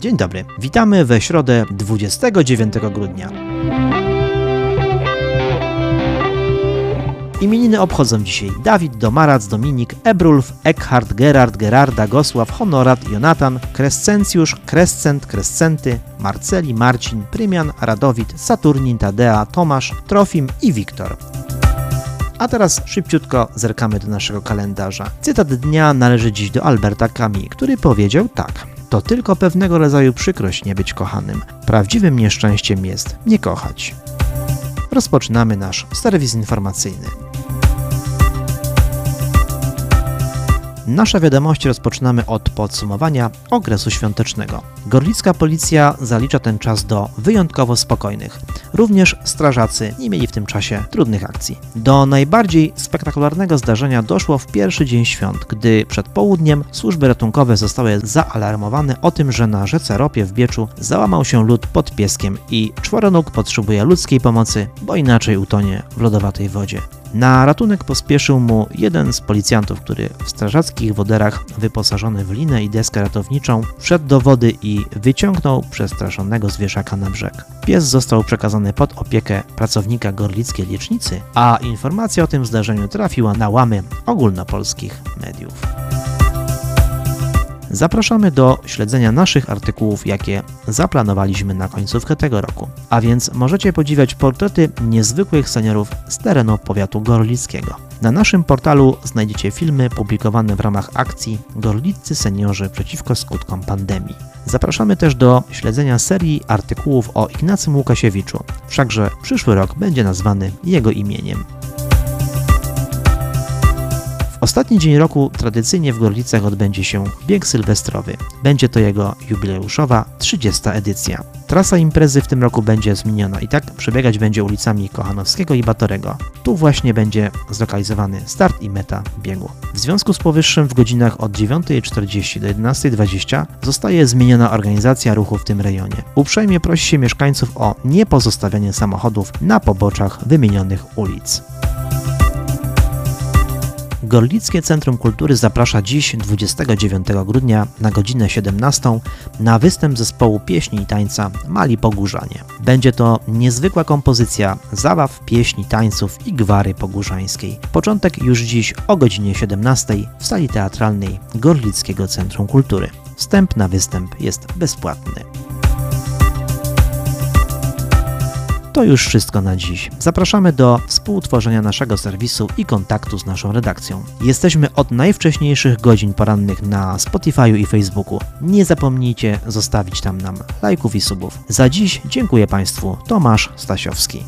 Dzień dobry, witamy we środę 29 grudnia. Imieniny obchodzą dzisiaj Dawid, Domarac, Dominik, Ebrulf, Eckhard, Gerard, Gerarda, Gosław, Honorat, Jonatan, Krescencjusz, Krescent, Krescenty, Marceli, Marcin, Prymian, Radowid, Saturnin, Tadea, Tomasz, Trofim i Wiktor. A teraz szybciutko zerkamy do naszego kalendarza. Cytat dnia należy dziś do Alberta Camus, który powiedział tak. To tylko pewnego rodzaju przykrość nie być kochanym. Prawdziwym nieszczęściem jest nie kochać. Rozpoczynamy nasz serwis informacyjny. Nasze wiadomości rozpoczynamy od podsumowania okresu świątecznego. Gorlicka policja zalicza ten czas do wyjątkowo spokojnych. Również strażacy nie mieli w tym czasie trudnych akcji. Do najbardziej spektakularnego zdarzenia doszło w pierwszy dzień świąt, gdy przed południem służby ratunkowe zostały zaalarmowane o tym, że na rzece Ropie w Bieczu załamał się lód pod pieskiem i czworonóg potrzebuje ludzkiej pomocy, bo inaczej utonie w lodowatej wodzie. Na ratunek pospieszył mu jeden z policjantów, który w strażackich woderach wyposażony w linę i deskę ratowniczą wszedł do wody i wyciągnął przestraszonego zwierzaka na brzeg. Pies został przekazany pod opiekę pracownika gorlickiej lecznicy, a informacja o tym zdarzeniu trafiła na łamy ogólnopolskich mediów. Zapraszamy do śledzenia naszych artykułów, jakie zaplanowaliśmy na końcówkę tego roku. A więc możecie podziwiać portrety niezwykłych seniorów z terenu powiatu gorlickiego. Na naszym portalu znajdziecie filmy publikowane w ramach akcji Gorliccy Seniorzy przeciwko skutkom pandemii. Zapraszamy też do śledzenia serii artykułów o Ignacym Łukasiewiczu, wszakże przyszły rok będzie nazwany jego imieniem. Ostatni dzień roku tradycyjnie w Gorlicach odbędzie się bieg sylwestrowy. Będzie to jego jubileuszowa 30. edycja. Trasa imprezy w tym roku będzie zmieniona i tak przebiegać będzie ulicami Kochanowskiego i Batorego. Tu właśnie będzie zlokalizowany start i meta biegu. W związku z powyższym w godzinach od 9.40 do 11.20 zostaje zmieniona organizacja ruchu w tym rejonie. Uprzejmie prosi się mieszkańców o niepozostawianie samochodów na poboczach wymienionych ulic. Gorlickie Centrum Kultury zaprasza dziś, 29 grudnia, na godzinę 17 na występ zespołu pieśni i tańca Mali Pogórzanie. Będzie to niezwykła kompozycja zabaw, pieśni, tańców i gwary pogórzańskiej. Początek już dziś o godzinie 17 w sali teatralnej Gorlickiego Centrum Kultury. Wstęp na występ jest bezpłatny. To już wszystko na dziś. Zapraszamy do współtworzenia naszego serwisu i kontaktu z naszą redakcją. Jesteśmy od najwcześniejszych godzin porannych na Spotify i Facebooku. Nie zapomnijcie zostawić tam nam lajków i subów. Za dziś dziękuję Państwu. Tomasz Stasiowski.